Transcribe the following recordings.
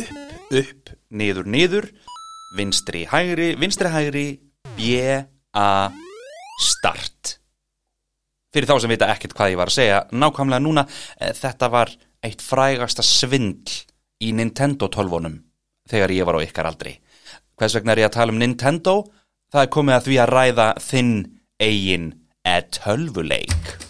upp, upp, niður, niður, vinstri, hægri, vinstri, hægri, B, A, start. Fyrir þá sem vita ekkert hvað ég var að segja, nákvæmlega núna, eh, þetta var eitt frægasta svindl í Nintendo 12-unum þegar ég var á ykkar aldri. Hvers vegna er ég að tala um Nintendo? Það er komið að því að ræða þinn eigin E12-leik.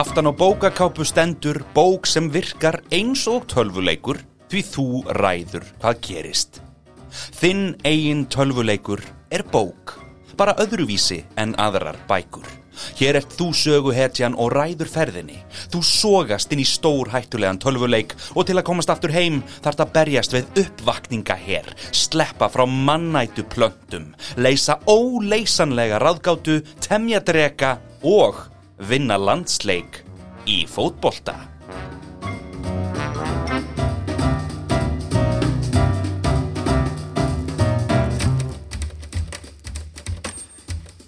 Aftan á bókakápu stendur bók sem virkar eins og tölvuleikur því þú ræður hvað gerist. Þinn eigin tölvuleikur er bók, bara öðruvísi en aðrar bækur. Hér ert þú söguhetjan og ræður ferðinni. Þú sogast inn í stór hættulegan tölvuleik og til að komast aftur heim þarf það berjast við uppvakninga hér, sleppa frá mannætu plöntum, leysa óleysanlega ráðgátu, temja drega og vinna landsleik í fótbolta.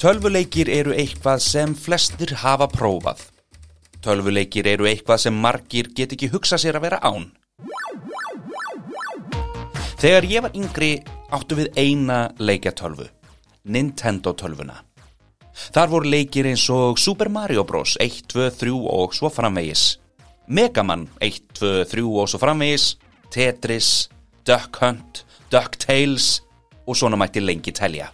Tölvuleikir eru eitthvað sem flestir hafa prófað. Tölvuleikir eru eitthvað sem margir get ekki hugsa sér að vera án. Þegar ég var yngri áttu við eina leikjatölvu, Nintendo tölvuna. Þar voru leikir eins og Super Mario Bros. 1, 2, 3 og svo framvegis. Megaman 1, 2, 3 og svo framvegis. Tetris, Duck Hunt, DuckTales og svona mætti lengi telja.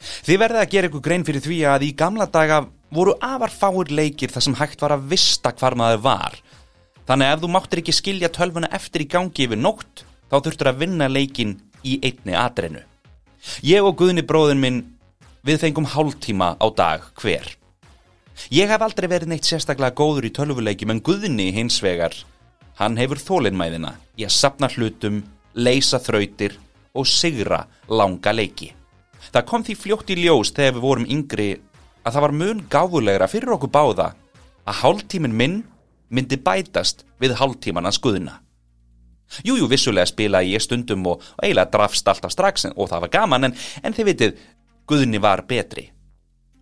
Þið verðið að gera ykkur grein fyrir því að í gamla daga voru afar fáir leikir þar sem hægt var að vista hvar maður var. Þannig ef þú máttir ekki skilja tölvuna eftir í gangi yfir nótt, þá þurftur að vinna leikin í einni atrinu. Ég og Guðni bróðin minn Við fengum hálftíma á dag hver. Ég hef aldrei verið neitt sérstaklega góður í tölvuleikjum en Guðni hins vegar. Hann hefur þólinnmæðina í að sapna hlutum, leysa þrautir og sigra langa leiki. Það kom því fljótt í ljós þegar við vorum yngri að það var mun gáðulegra fyrir okkur báða að hálftímin minn myndi bætast við hálftíman að skuðina. Jújú, vissulega spila ég stundum og, eiginlega drafst alltaf strax og það var gaman en, en þið vitið, Guðni var betri.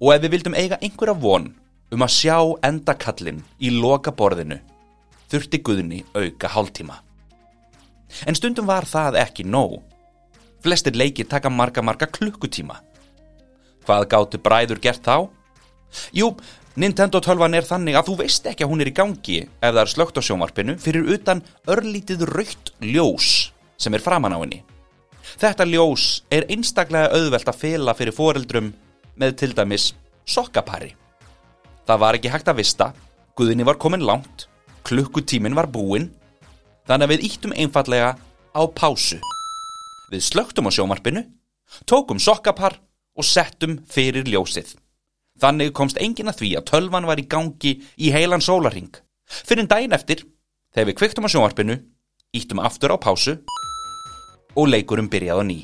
Og ef við vildum eiga einhverja von um að sjá endakallin í loka borðinu, þurfti Guðni auka hálftíma. En stundum var það ekki nóg. Flestir leikir taka marga marga klukkutíma. Hvað gáttu bræður gert þá? Jú, Nintendo 12 er þannig að þú veist ekki að hún er í gangi ef það er slögt á sjónvarpinu fyrir utan örlítið raukt ljós sem er framan á henni. Þetta ljós er einstaklega auðvelt að fela fyrir foreldrum með til dæmis sokkapari. Það var ekki hægt að vista, guðinni var komin langt, klukkutímin var búinn, þannig að við íttum einfallega á pásu. Við slögtum á sjómarpinu, tókum sokkapar og settum fyrir ljósið. Þannig komst engin að því að tölvan var í gangi í heilan sólaring. Fyrir en daginn eftir, þegar við kviktum á sjómarpinu, íttum aftur á pásu og leikurum byrjað á ný.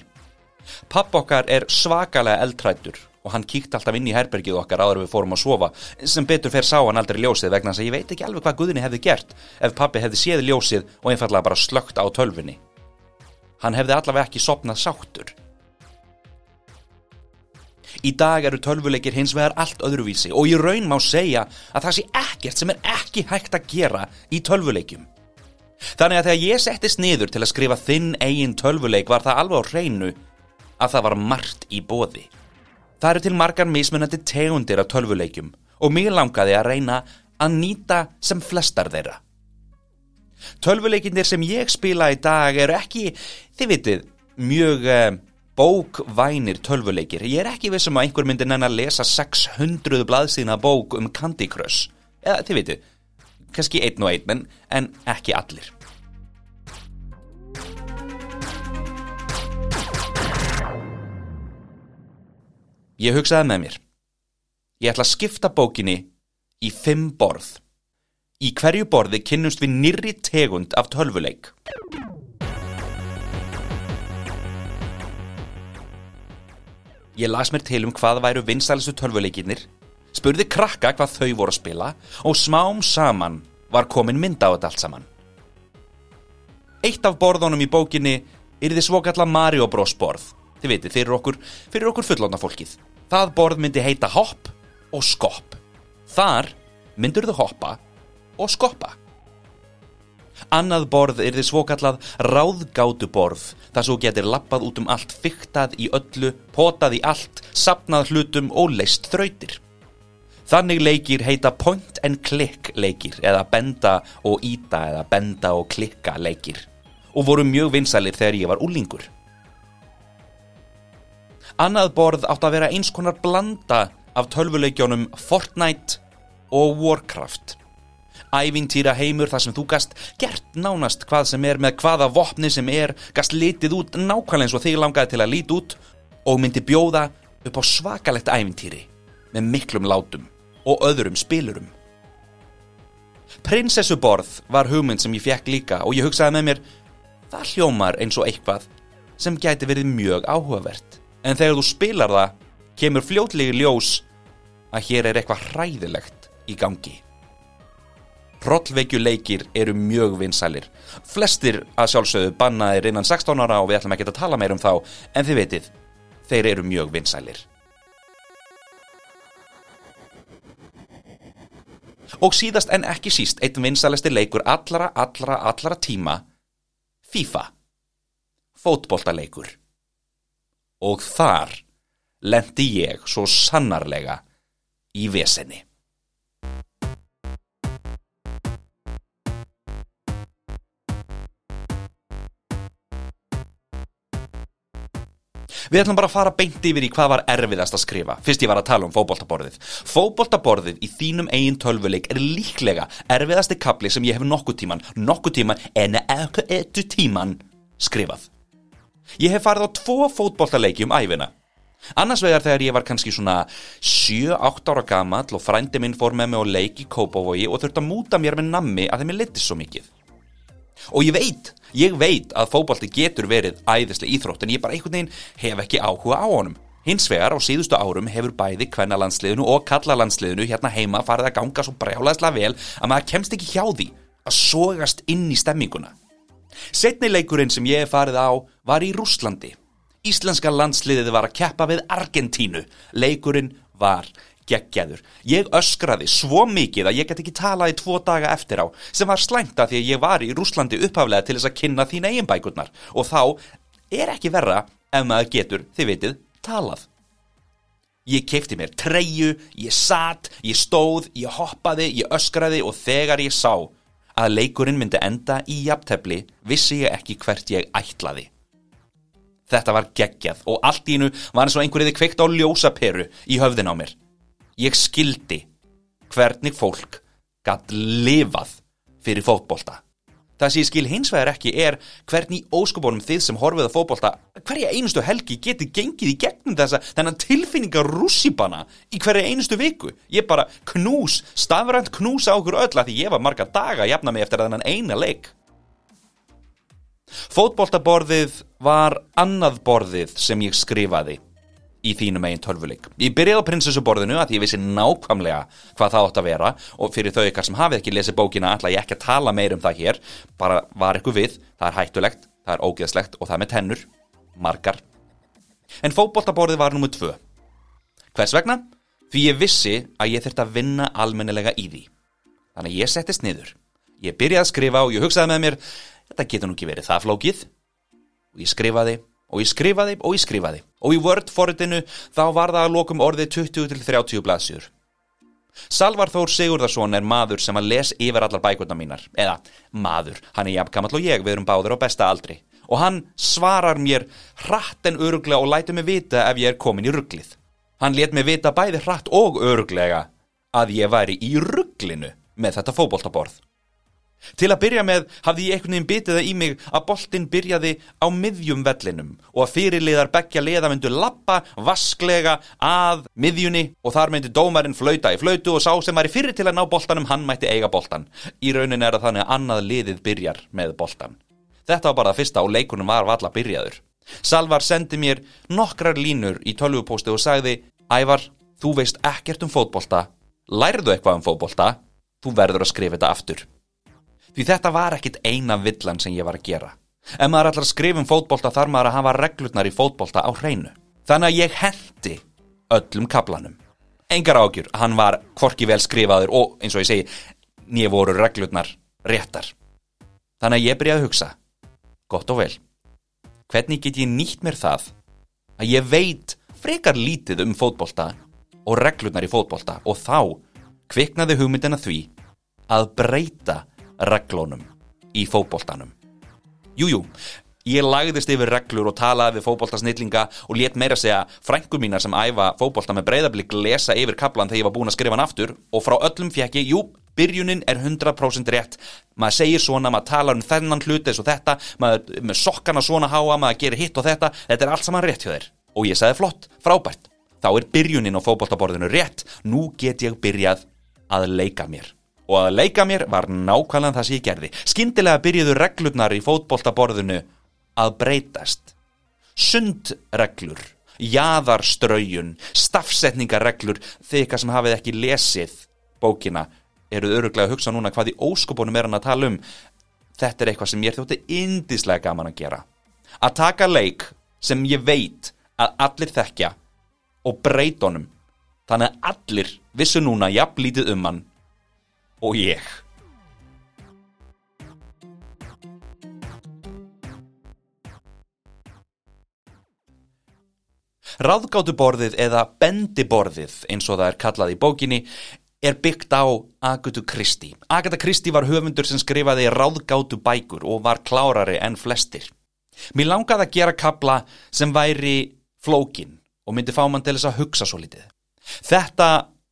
Papp okkar er svakalega eldrættur og hann kíkt alltaf inn í herbergið okkar áður við fórum að sofa sem betur fer sá hann aldrei ljósið vegna þess að ég veit ekki alveg hvað Guðni hefði gert ef pappi hefði séð ljósið og einfallega bara slögt á tölfunni. Hann hefði allavega ekki sopnað sáttur. Í dag eru tölvuleikir hins vegar allt öðruvísi og ég raun má segja að það sé ekkert sem er ekki hægt að gera í tölvuleikjum. Þannig að þegar ég settist niður til að skrifa þinn eigin tölvuleik var það alveg á hreinu að það var margt í bóði. Það eru til margar mismunandi tegundir af tölvuleikjum og mér langaði að reyna að nýta sem flestar þeirra. Tölvuleikindir sem ég spila í dag eru ekki, þið vitið, mjög uh, bókvænir tölvuleikir. Ég er ekki vissum að einhver myndir nenn að lesa 600 blaðsína bók um Candy Crush. Eða, þið vitið, kannski einn og einn menn, en ekki allir. Ég hugsaði með mér. Ég ætla að skipta bókinni í fimm borð. Í hverju borði kynnumst við nýri tegund af tölvuleik. Ég las mér til um hvað væru vinstælistu tölvuleikinnir spurði krakka hvað þau voru að spila og smám saman var komin mynda á þetta allt saman. Eitt af borðunum í bókinni er þið svokalla Mario Bros borð. Þið veitir, fyrir okkur, fyrir okkur fullóna fólkið. Það borð myndi heita hopp og skopp. Þar myndur þau hoppa og skoppa. Annað borð er þið svokallað ráðgátu borð þar svo getur lappað út um allt, fyktað í öllu, potað í allt, sapnað hlutum og leist þrautir. Þannig leikir heita point and click leikir eða benda og íta eða benda og klikka leikir. Og voru mjög vinsælir þegar ég var úlingur. Annað borð átt að vera eins konar blanda af tölvuleikjónum Fortnite og Warcraft. Ævintýra heimur þar sem þú gast gert nánast hvað sem er með hvaða vopni sem er, gast litið út nákvæmlega eins og þig langaði til að líti út og myndi bjóða upp á svakalegt ævintýri með miklum látum og öðrum spilurum. Prinsessuborð var hugmynd sem ég fekk líka og ég hugsaði með mér það hljómar eins og eitthvað sem gæti verið mjög áhugavert en þegar þú spilar það kemur fljótlegi ljós að hér er eitthvað hræðilegt í gangi. Rollveikjuleikir eru mjög vinsælir. Flestir að sjálfsögðu bannaðir innan 16 ára og við ætlum ekki að tala meir um þá, en þið veitir, þeir eru mjög vinsælir. Og síðast en ekki síst, einn vinsælasti leikur allara, allara, allara tíma, FIFA, fótboltaleikur. Og þar lendi ég svo sannarlega í vesenni. Við ætlum bara að fara beint yfir í hvað var erfiðast að skrifa. Fyrst ég var að tala um fókbóltaborðið Fókbóltaborðið í þínum eigin tölvuleik er líklega erfiðasti kapli sem ég hef nokkuð tíman Nokkuð tíman en ekkur tíman skrifað. Ég hef farið á tvo fótbóltaleiki um æfina Annars vegar þegar ég var kannski svona 7-8 ára gammal og frændi minn fór með mig á leik í Kópavogi og þurfti að múta mér með nammi að þeim er litið svo mikið og ég veit, ég veit að fókbalti getur verið æðislega íþrótt en ég bara einhvern veginn hef ekki áhuga á honum. Hins vegar á síðustu árum hefur bæði kvennalandsliðinu og kallalandsliðinu hérna heima farið að ganga svo brjálaðslega vel að maður kemst ekki hjá því að sógast inn í stemminguna. Setni leikurinn sem ég farið á var í Rúslandi Íslenska landsliðið var að keppa við Argentínu. Leikurinn var geggjaður. Ég öskraði svo mikið að ég get ekki talað í tvo daga eftir á sem var slænta því að ég var í Rúslandi upphaflega til þess að kynna þín eigin bækurnar og þá er ekki verra ef maður getur, þið veitir, talað. Ég keipti mér treyu, ég satt, ég stóð, ég hoppaði, ég öskraði og þegar ég sá að leikurinn myndi enda í jafntefni vissi ég ekki hvert ég ætlaði. Þetta var geggjað og allt ínu var eins og einhverjiði kveikt á ljósaperu í höfðin á mér. Ég skildi hvernig fólk gætt lifað fyrir fótbolta. Það sem ég skil hins vegar ekki er hvernig óskubónum þið sem horfið að fótbolta hverja einustu helgi geti gengið í gegnum þessa þennan tilfinningar rússibana í hverja einustu viku. Ég bara knús, stafrænt knús á okkur öll að því ég var marga daga að jafna mig eftir þennan eina leik. Fótboltaborðið var annað borðið sem ég skrifaði í þínum eigin tölvuleik. Ég byrjaði á prinsessuborðinu að ég vissi nákvæmlega hvað það átt að vera og fyrir þau ykkar sem hafið ekki lesið bókina ætla ég ekki að tala meir um það hér, bara var eitthvað við, það er hættulegt, það er ógeðslegt og það er með tennur, margar. En fókbóltaborðið var nummið tvö. Hvers vegna? Því ég vissi að ég þurfti að vinna almennilega í því. Þannig að ég settist niður. Ég byrjaði að skrifa og ég hugsaði með mér, þetta getur nú ekki verið það flókið. Og ég skrifaði og ég skrifaði og ég skrifaði og í Word-forritinu þá var það að lokum orðið 20-30 blaðsjur. Salvar Þór Sigurðarsson er maður sem að les yfir allar bækurna mínar, eða maður, hann er jafnkamall og ég, við erum báður á besta aldri og hann svarar mér hratt en öruglega og lætur mig vita ef ég er komin í rugglið. Hann let mig vita bæði hratt og öruglega að ég væri í rugglinu með þetta fókbóltaborð. Til að byrja með hafði ég einhvern veginn bitið það í mig að boltinn byrjaði á miðjum vellinum og að fyrirliðar begja liða myndu lappa vasklega að miðjunni og þar myndi dómarinn flauta í flautu og sá sem var í fyrir til að ná boltanum hann mætti eiga boltan. Í raunin er það þannig að annað liðið byrjar með boltan. Þetta var bara það fyrsta og leikunum var valla byrjaður. Salvar sendi mér nokkrar línur í tölvupósti og sagði Ævar, þú veist ekkert um fótbolta lærðu eitthvað um fótbolta þú verður að skrifa þetta aftur því þetta var ekkit eina villan sem ég var að gera. Ef maður ætlar að skrifa um fótbolta þarf maður að hafa reglurnar í fótbolta á hreinu. Þannig að ég hendi öllum kaplanum engar ágjur, hann var kvorki vel skrifaður og eins og ég segi nýja voru reglurnar réttar. Þannig að ég byrjaði að hugsa gott og vel hvernig get ég nýtt mér það að ég veit frekar lítið um fótbolta og reglurnar í fótbolta? Og þá kviknaði hugmyndina því að breyta reglunum í fótboltanum. Jújú, ég lagðist yfir reglur og talaði við fótboltasnillinga og let meira segja frængur mínar sem æfa fótbolta með breyðablík lesa yfir kaplan þegar ég var búin að skrifa hann aftur og frá öllum fjekki, jú, byrjunin er 100% rétt maður segir svona, maður talar um þennan hluti eins og þetta, maður með sokkana svona háa, maður gerir hitt og þetta, þetta er allt saman rétt hjá þér og ég sagði flott, frábært þá er byrjunin á fókbóltaborðinu rétt, nú get ég byrjað að leika mér. Og að leika mér var nákvæmlega það sem ég gerði. Skindilega byrjuðu reglurnar í fótbóltaborðinu að breytast. Sundreglur, jaðarströyjun, stafsetningarreglur, þegar sem hafið ekki lesið bókina, eruð öruglega að hugsa núna hvað í óskopunum er hann að tala um. Þetta er eitthvað sem ég þjótti indíslega gaman að gera. Að taka leik sem ég veit að allir þekkja og breytonum þannig að allir vissu núna jafnlítið um hann og ég Ráðgátuborðið eða bendiborðið eins og það er kallað í bókinni er byggt á Agatha Christie. Agatha Christie var höfundur sem skrifaði ráðgátu bækur og var klárari enn flestir. Mér langaði að gera kabla sem væri flókin og myndi fá mann til þess að hugsa svo litið. Þetta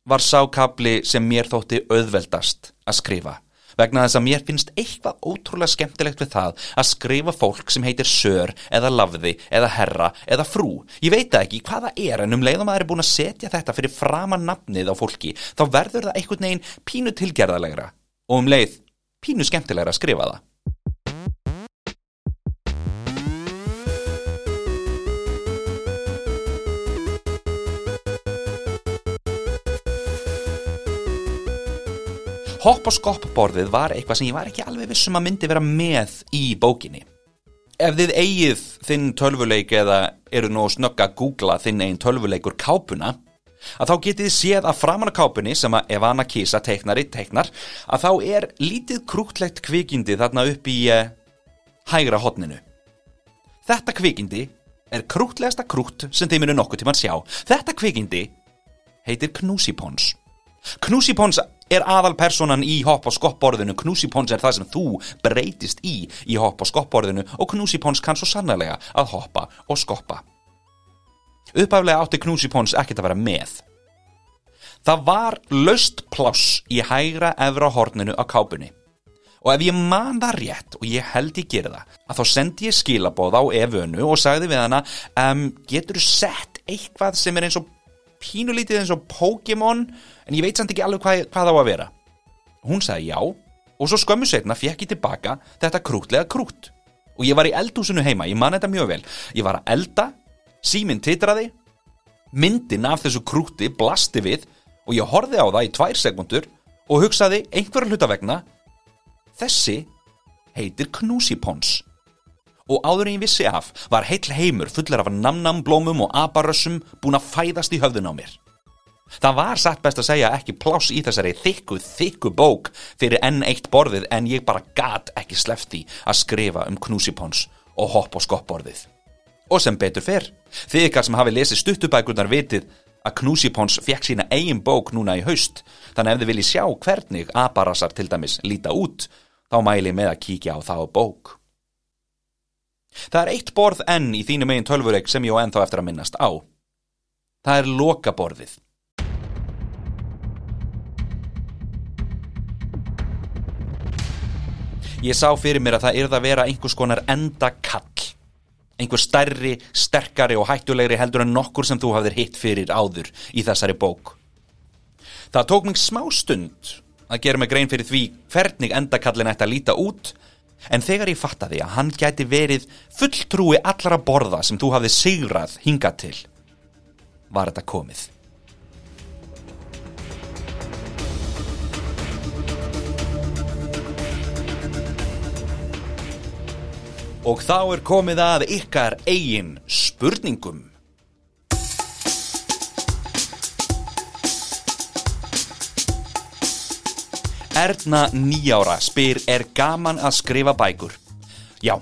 var sákabli sem mér þótti auðveldast að skrifa vegna þess að mér finnst eitthvað ótrúlega skemmtilegt við það að skrifa fólk sem heitir sör eða lafði eða herra eða frú. Ég veit ekki hvaða er en um leiðum að það er búin að setja þetta fyrir framan nafnið á fólki þá verður það einhvern veginn pínu tilgerðalegra og um leið pínu skemmtilegra að skrifa það. Hopp og skopp borðið var eitthvað sem ég var ekki alveg vissum að myndi vera með í bókinni. Ef þið eigið þinn tölvuleik eða eru nú snögg að googla þinn einn tölvuleikur kápuna, að þá getið séð að framan á kápunni sem að Evana Kisa teiknari teiknar, að þá er lítið krútlegt kvikindi þarna upp í uh, hægra hotninu. Þetta kvikindi er krútlegasta krút sem þeim eru nokkuð tíman sjá. Þetta kvikindi heitir Knúsipons. Knúsipons er aðalpersonan í hopp og skoppborðinu. Knúsipons er það sem þú breytist í í hopp og skoppborðinu og Knúsipons kann svo sannlega að hoppa og skoppa. Uppaflega átti Knúsipons ekkert að vera með. Það var löst pláss í hægra efra horninu á kápunni. Og ef ég man það rétt og ég held ég gera það að þá sendi ég skilabóð á Evönu og sagði við hana um, getur þú sett eitthvað sem er eins og pínulítið eins og Pokémon en ég veit samt ekki alveg hvað, hvað á að vera. Hún sagði já og svo skömmu setna fekk ég tilbaka þetta krútlega krút og ég var í eldhúsinu heima, ég man þetta mjög vel. Ég var að elda, síminn titraði myndin af þessu krúti blasti við og ég horfi á það í tvær sekundur og hugsaði einhverja hlutavegna þessi heitir Knúsipons og áður en ég vissi af var heil heimur fullar af namnam blómum og abarössum búin að fæðast í höfðun á mér. Það var satt best að segja ekki pláss í þessari þykku, þykku bók fyrir enn eitt borðið en ég bara gat ekki slefti að skrifa um knúsipons og hopp og skoppborðið. Og sem betur fyrr, þið ykkar sem hafi lesið stuttubækurnar vitið að knúsipons fekk sína eigin bók núna í haust, þannig ef þið viljið sjá hvernig abarassar til dæmis líta út, þá mæli með að kíkja á þá bók. Það er eitt borð enn í þínu megin tölvureik sem ég á ennþá eftir að minnast á. Það er lokaborðið. Ég sá fyrir mér að það yrða að vera einhvers konar enda kall. Einhver stærri, sterkari og hættulegri heldur en nokkur sem þú hafðir hitt fyrir áður í þessari bók. Það tók mig smá stund að gera mig grein fyrir því hvernig endakallin ætti að líta út En þegar ég fattaði að hann gæti verið fulltrúi allara borða sem þú hafði sigrað hingað til, var þetta komið. Og þá er komið að ykkar eigin spurningum. Erna nýjára spyr er gaman að skrifa bækur? Já,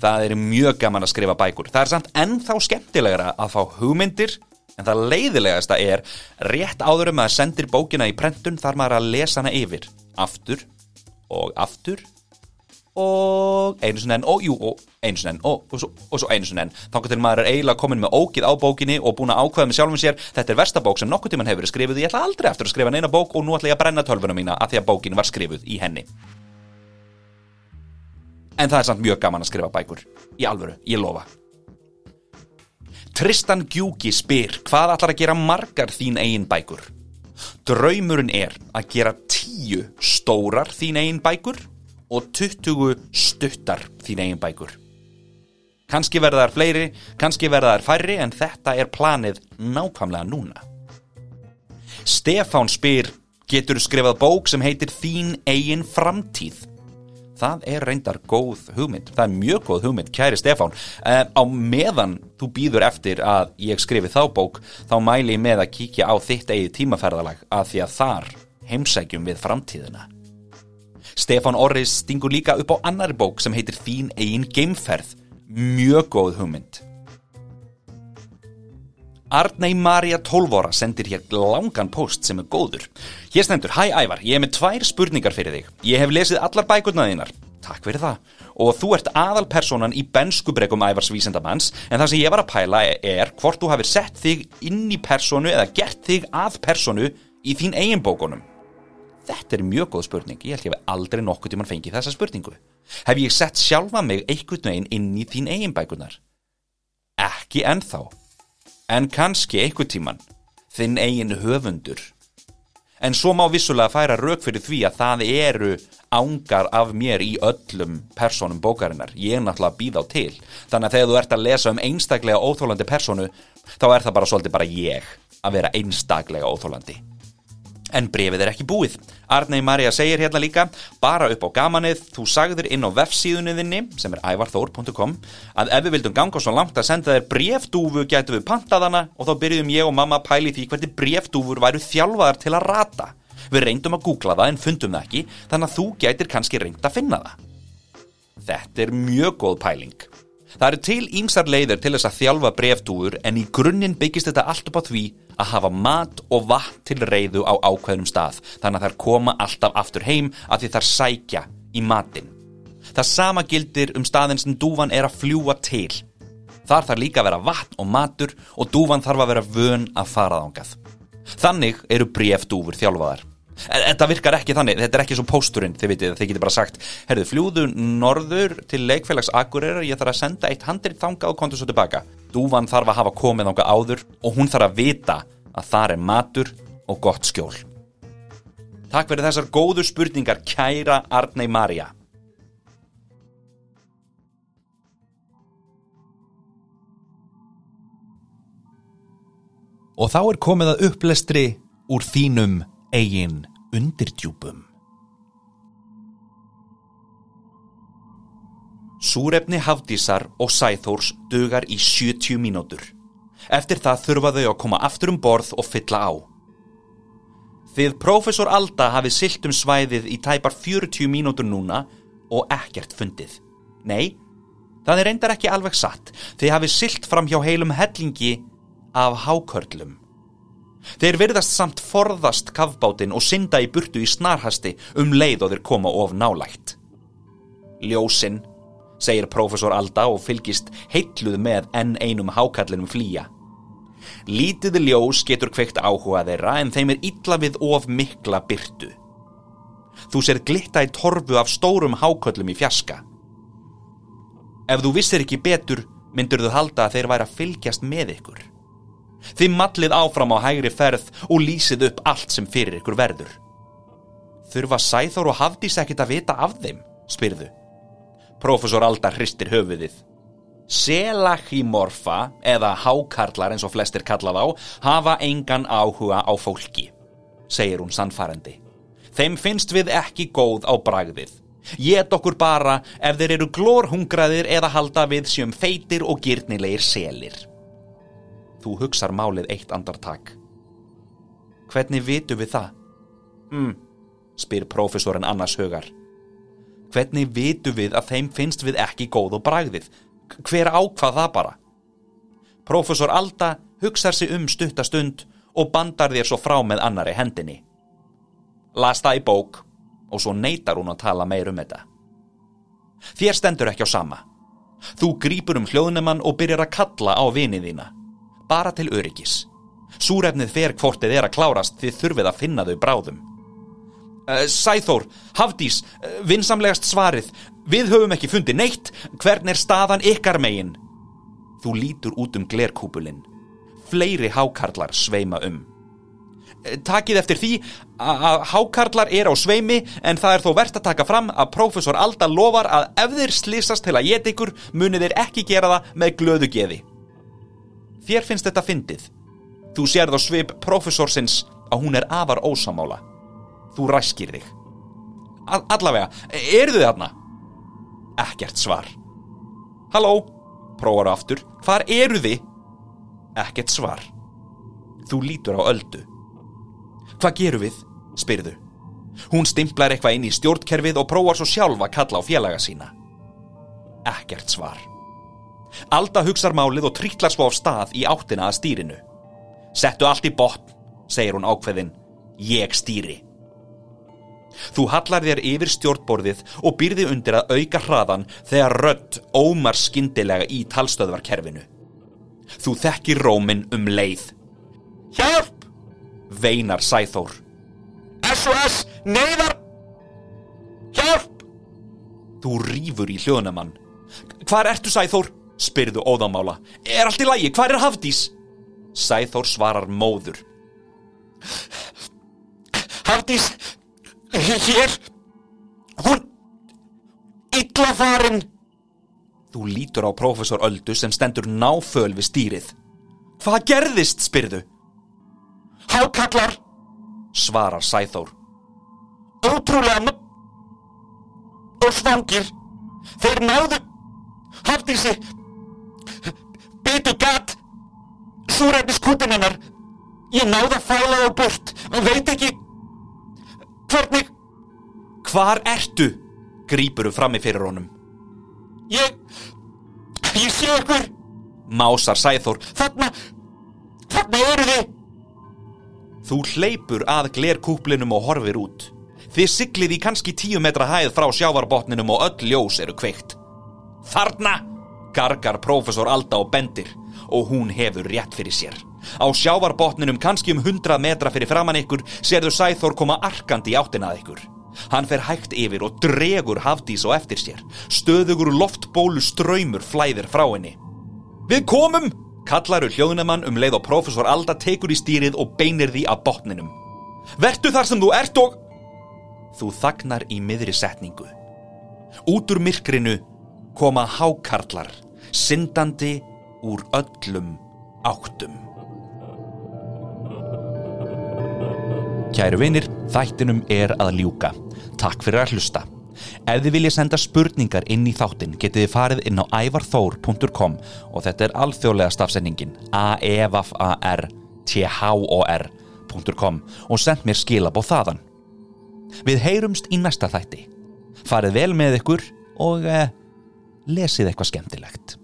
það er mjög gaman að skrifa bækur. Það er samt ennþá skemmtilegra að fá hugmyndir en það leiðilegasta er rétt áðurum að sendir bókina í prentun þar maður að lesa hana yfir. Aftur og aftur og einu sinni enn og jú og einu sinni enn og, og, svo, og svo einu sinni enn. Þá til maður eiginlega komin með ógið á bókinni og búin að ákveða með sjálfum sér þetta er versta bók sem nokkuð tíman hefur skrifuð. Ég ætla aldrei eftir að skrifa neina bók og nú ætla ég að brenna tölvuna mína að því að bókin var skrifuð í henni. En það er samt mjög gaman að skrifa bækur. Í alvöru, ég lofa. Tristan Gjúki spyr hvað ætlar að gera margar þín eigin bækur? Draumurinn er að gera tíu stórar þín eigin bækur og 20 stuttar þín eigin bækur. Kanski verða þær fleiri, kanski verða þær færri en þetta er planið nákvæmlega núna. Stefán spyr, getur skrifað bók sem heitir Þín eigin framtíð? Það er reyndar góð hugmynd, það er mjög góð hugmynd, kæri Stefán. Uh, á meðan þú býður eftir að ég skrifi þá bók, þá mæli ég með að kíkja á þitt eigið tímaferðalag að því að þar heimsækjum við framtíðina. Stefan Orris stingur líka upp á annari bók sem heitir Þín eigin geimferð. Mjög góð hugmynd. Arnei Marja 12 ára sendir hér langan post sem er góður. Hér stendur, hæ Ævar, ég hef með tvær spurningar fyrir þig. Ég hef lesið allar bækurnaðinnar. Takk fyrir það. Og þú ert aðalpersonan í benskubregum Ævars vísendamanns en það sem ég var að pæla er hvort þú hafið sett þig inn í personu eða gert þig að personu í þín eigin bókunum. Þetta er mjög góð spurning, ég held ég hef aldrei nokkuð tíman fengið þessa spurningu. Hef ég sett sjálfa mig einhvern veginn inn í þín eigin bækunar? Ekki ennþá, en kannski einhvern tíman, þinn eigin höfundur. En svo má vissulega færa rauk fyrir því að það eru ángar af mér í öllum personum bókarinnar. Ég er náttúrulega að býða á til. Þannig að þegar þú ert að lesa um einstaklega óþólandi personu, þá er það bara svolítið bara ég að vera einstaklega óþólandi. En brefið er ekki búið. Arnei Marja segir hérna líka, bara upp á gamanið, þú sagður inn á vefsíðunniðinni, sem er ævarþór.com, að ef við vildum ganga svo langt að senda þér brefdúfu getum við pantaðana og þá byrjum ég og mamma að pæli því hvernig brefdúfur væru þjálfaðar til að rata. Við reyndum að googla það en fundum það ekki, þannig að þú gætir kannski reynd að finna það. Þetta er mjög góð pæling. Það eru til ímsar leiður til þess að þjálfa brefdúfur en í grunninn byggist þetta allt upp á því að hafa mat og vatn til reyðu á ákveðnum stað þannig að þær koma alltaf aftur heim að því þær sækja í matin. Það sama gildir um staðin sem dúvan er að fljúa til. Þar þarf líka að vera vatn og matur og dúvan þarf að vera vön að fara ángað. Þannig eru brefdúfur þjálfaðar. Þetta virkar ekki þannig, þetta er ekki svo pósturinn, þið vitið, þið getur bara sagt herðu, fljúðu norður til leikfélags Akureyrar, ég þarf að senda eitt handrið þanga og kontur svo tilbaka. Dúvan þarf að hafa komið ánga áður og hún þarf að vita að það er matur og gott skjól. Takk fyrir þessar góðu spurningar, kæra Arnei Marja. Og þá er komið að upplestri úr þínum eigin undirdjúpum. Súrefni hafdísar og sæþórs dugar í 70 mínútur. Eftir það þurfa þau að koma aftur um borð og fylla á. Þið profesor Alda hafið silt um svæðið í tæpar 40 mínútur núna og ekkert fundið. Nei, það er reyndar ekki alveg satt. Þið hafið silt fram hjá heilum hellingi af hákörlum. Þeir virðast samt forðast kafbátin og synda í burtu í snarhasti um leið og þeir koma of nálægt. Ljósinn, segir profesor Alda og fylgist heitluð með enn einum hákallinum flýja. Lítiði ljós getur kveikt áhuga þeirra en þeim er illa við of mikla byrtu. Þú ser glitta í torfu af stórum háköllum í fjaska. Ef þú vissir ekki betur, myndur þú halda að þeir væri að fylgjast með ykkur. Þið mallið áfram á hægri ferð og lýsið upp allt sem fyrir ykkur verður. Þurfa Sæþór og Hafdís ekkit að vita af þeim, spyrðu. Profesor Alda hristir höfuðið. Selachimorfa, eða hákarlar eins og flestir kalla þá, hafa engan áhuga á fólki, segir hún sannfærandi. Þeim finnst við ekki góð á bragðið. Get okkur bara ef þeir eru glórhungraðir eða halda við sem feitir og gyrnilegir selir. Þú hugsar málið eitt andartak. Hvernig vitum við það? Hmm, spyr profesorinn annars hugar. Hvernig vitum við að þeim finnst við ekki góð og bragðið? Hver ákvað það bara? Profesor Alda hugsar sig um stuttastund og bandar þér svo frá með annari hendinni. Las það í bók og svo neytar hún að tala meir um þetta. Þér stendur ekki á sama. Þú grýpur um hljóðnumann og byrjar að kalla á vinið þína. Bara til öryggis. Súrefnið fer hvort þið er að klárast því þurfið að finna þau bráðum. Uh, Sæþór, Hafdís, uh, vinsamlegast svarið. Við höfum ekki fundið neitt. Hvern er staðan ykkar megin? Þú lítur út um glerkúpulinn. Fleiri hákarlar sveima um. Takið eftir því að hákarlar er á sveimi en það er þó verðt að taka fram að prófessor Alda lofar að ef þeir slýsast til að geta ykkur munir þeir ekki gera það með glöðu geði. Þér finnst þetta fyndið. Þú sérð á svip prófessorsins að hún er afar ósamála. Þú ræskir þig. All allavega, eru þið þarna? Ekkert svar. Halló, prófaru aftur. Hvar eru þið? Ekkert svar. Þú lítur á öldu. Hvað gerum við? spyrðu. Hún stimplar eitthvað inn í stjórnkerfið og prófar svo sjálfa að kalla á félaga sína. Ekkert svar. Alda hugsar málið og trítlar svo á stað í áttina að stýrinu. Settu allt í botn, segir hún ákveðin. Ég stýri. Þú hallar þér yfir stjórnborðið og byrði undir að auka hraðan þegar rödd ómar skindilega í talstöðvarkerfinu. Þú þekkir rómin um leið. Hjálp! veinar Sæþór. SOS, neyðar! Hjálp! Þú rýfur í hljóðnumann. Hvar ertu Sæþór? Spyrðu óðamála. Er allt í lægi? Hvar er Hafdís? Sæþór svarar móður. Hafdís, hér, hún, illa farin. Þú lítur á profesor Öldu sem stendur náföl við stýrið. Hvað gerðist, spyrðu? Hákallar, svarar Sæþór. Ótrúlega og svangir. Þeir náðu, hafði sig, byttu gatt, súræfnis kutinennar. Ég náðu að fæla það bort og veit ekki hvernig. Hvar ertu? Grýpuru frammi fyrir honum. Ég, ég sé okkur. Másar Sæþór. Þarna, þarna eru þið. Þú hleypur að glerkúplinum og horfir út. Þið siglið í kannski tíu metra hæð frá sjávarbotninum og öll ljós eru kveikt. Þarna, gargar profesor Alda og bendir og hún hefur rétt fyrir sér. Á sjávarbotninum kannski um hundra metra fyrir framann ykkur serðu Sæþór koma arkandi í áttinað ykkur. Hann fer hægt yfir og dregur hafdís og eftir sér. Stöðugur loftbólu ströymur flæðir frá henni. Við komum! Kallaru hljóðnumann um leið og profesor Alda tekur í stýrið og beinir því að botninum. Vertu þar sem þú ert og... Þú þagnar í miðri setningu. Út úr myrkrinu koma hákarlar, syndandi úr öllum áttum. Kæru vinir, þættinum er að ljúka. Takk fyrir að hlusta. Ef þið viljið senda spurningar inn í þáttin getið þið farið inn á ævarþór.com og þetta er alþjóðlega stafsendingin a-e-v-a-r-t-h-o-r.com og send mér skilabóð þaðan. Við heyrumst í næsta þætti. Farið vel með ykkur og eh, lesið eitthvað skemmtilegt.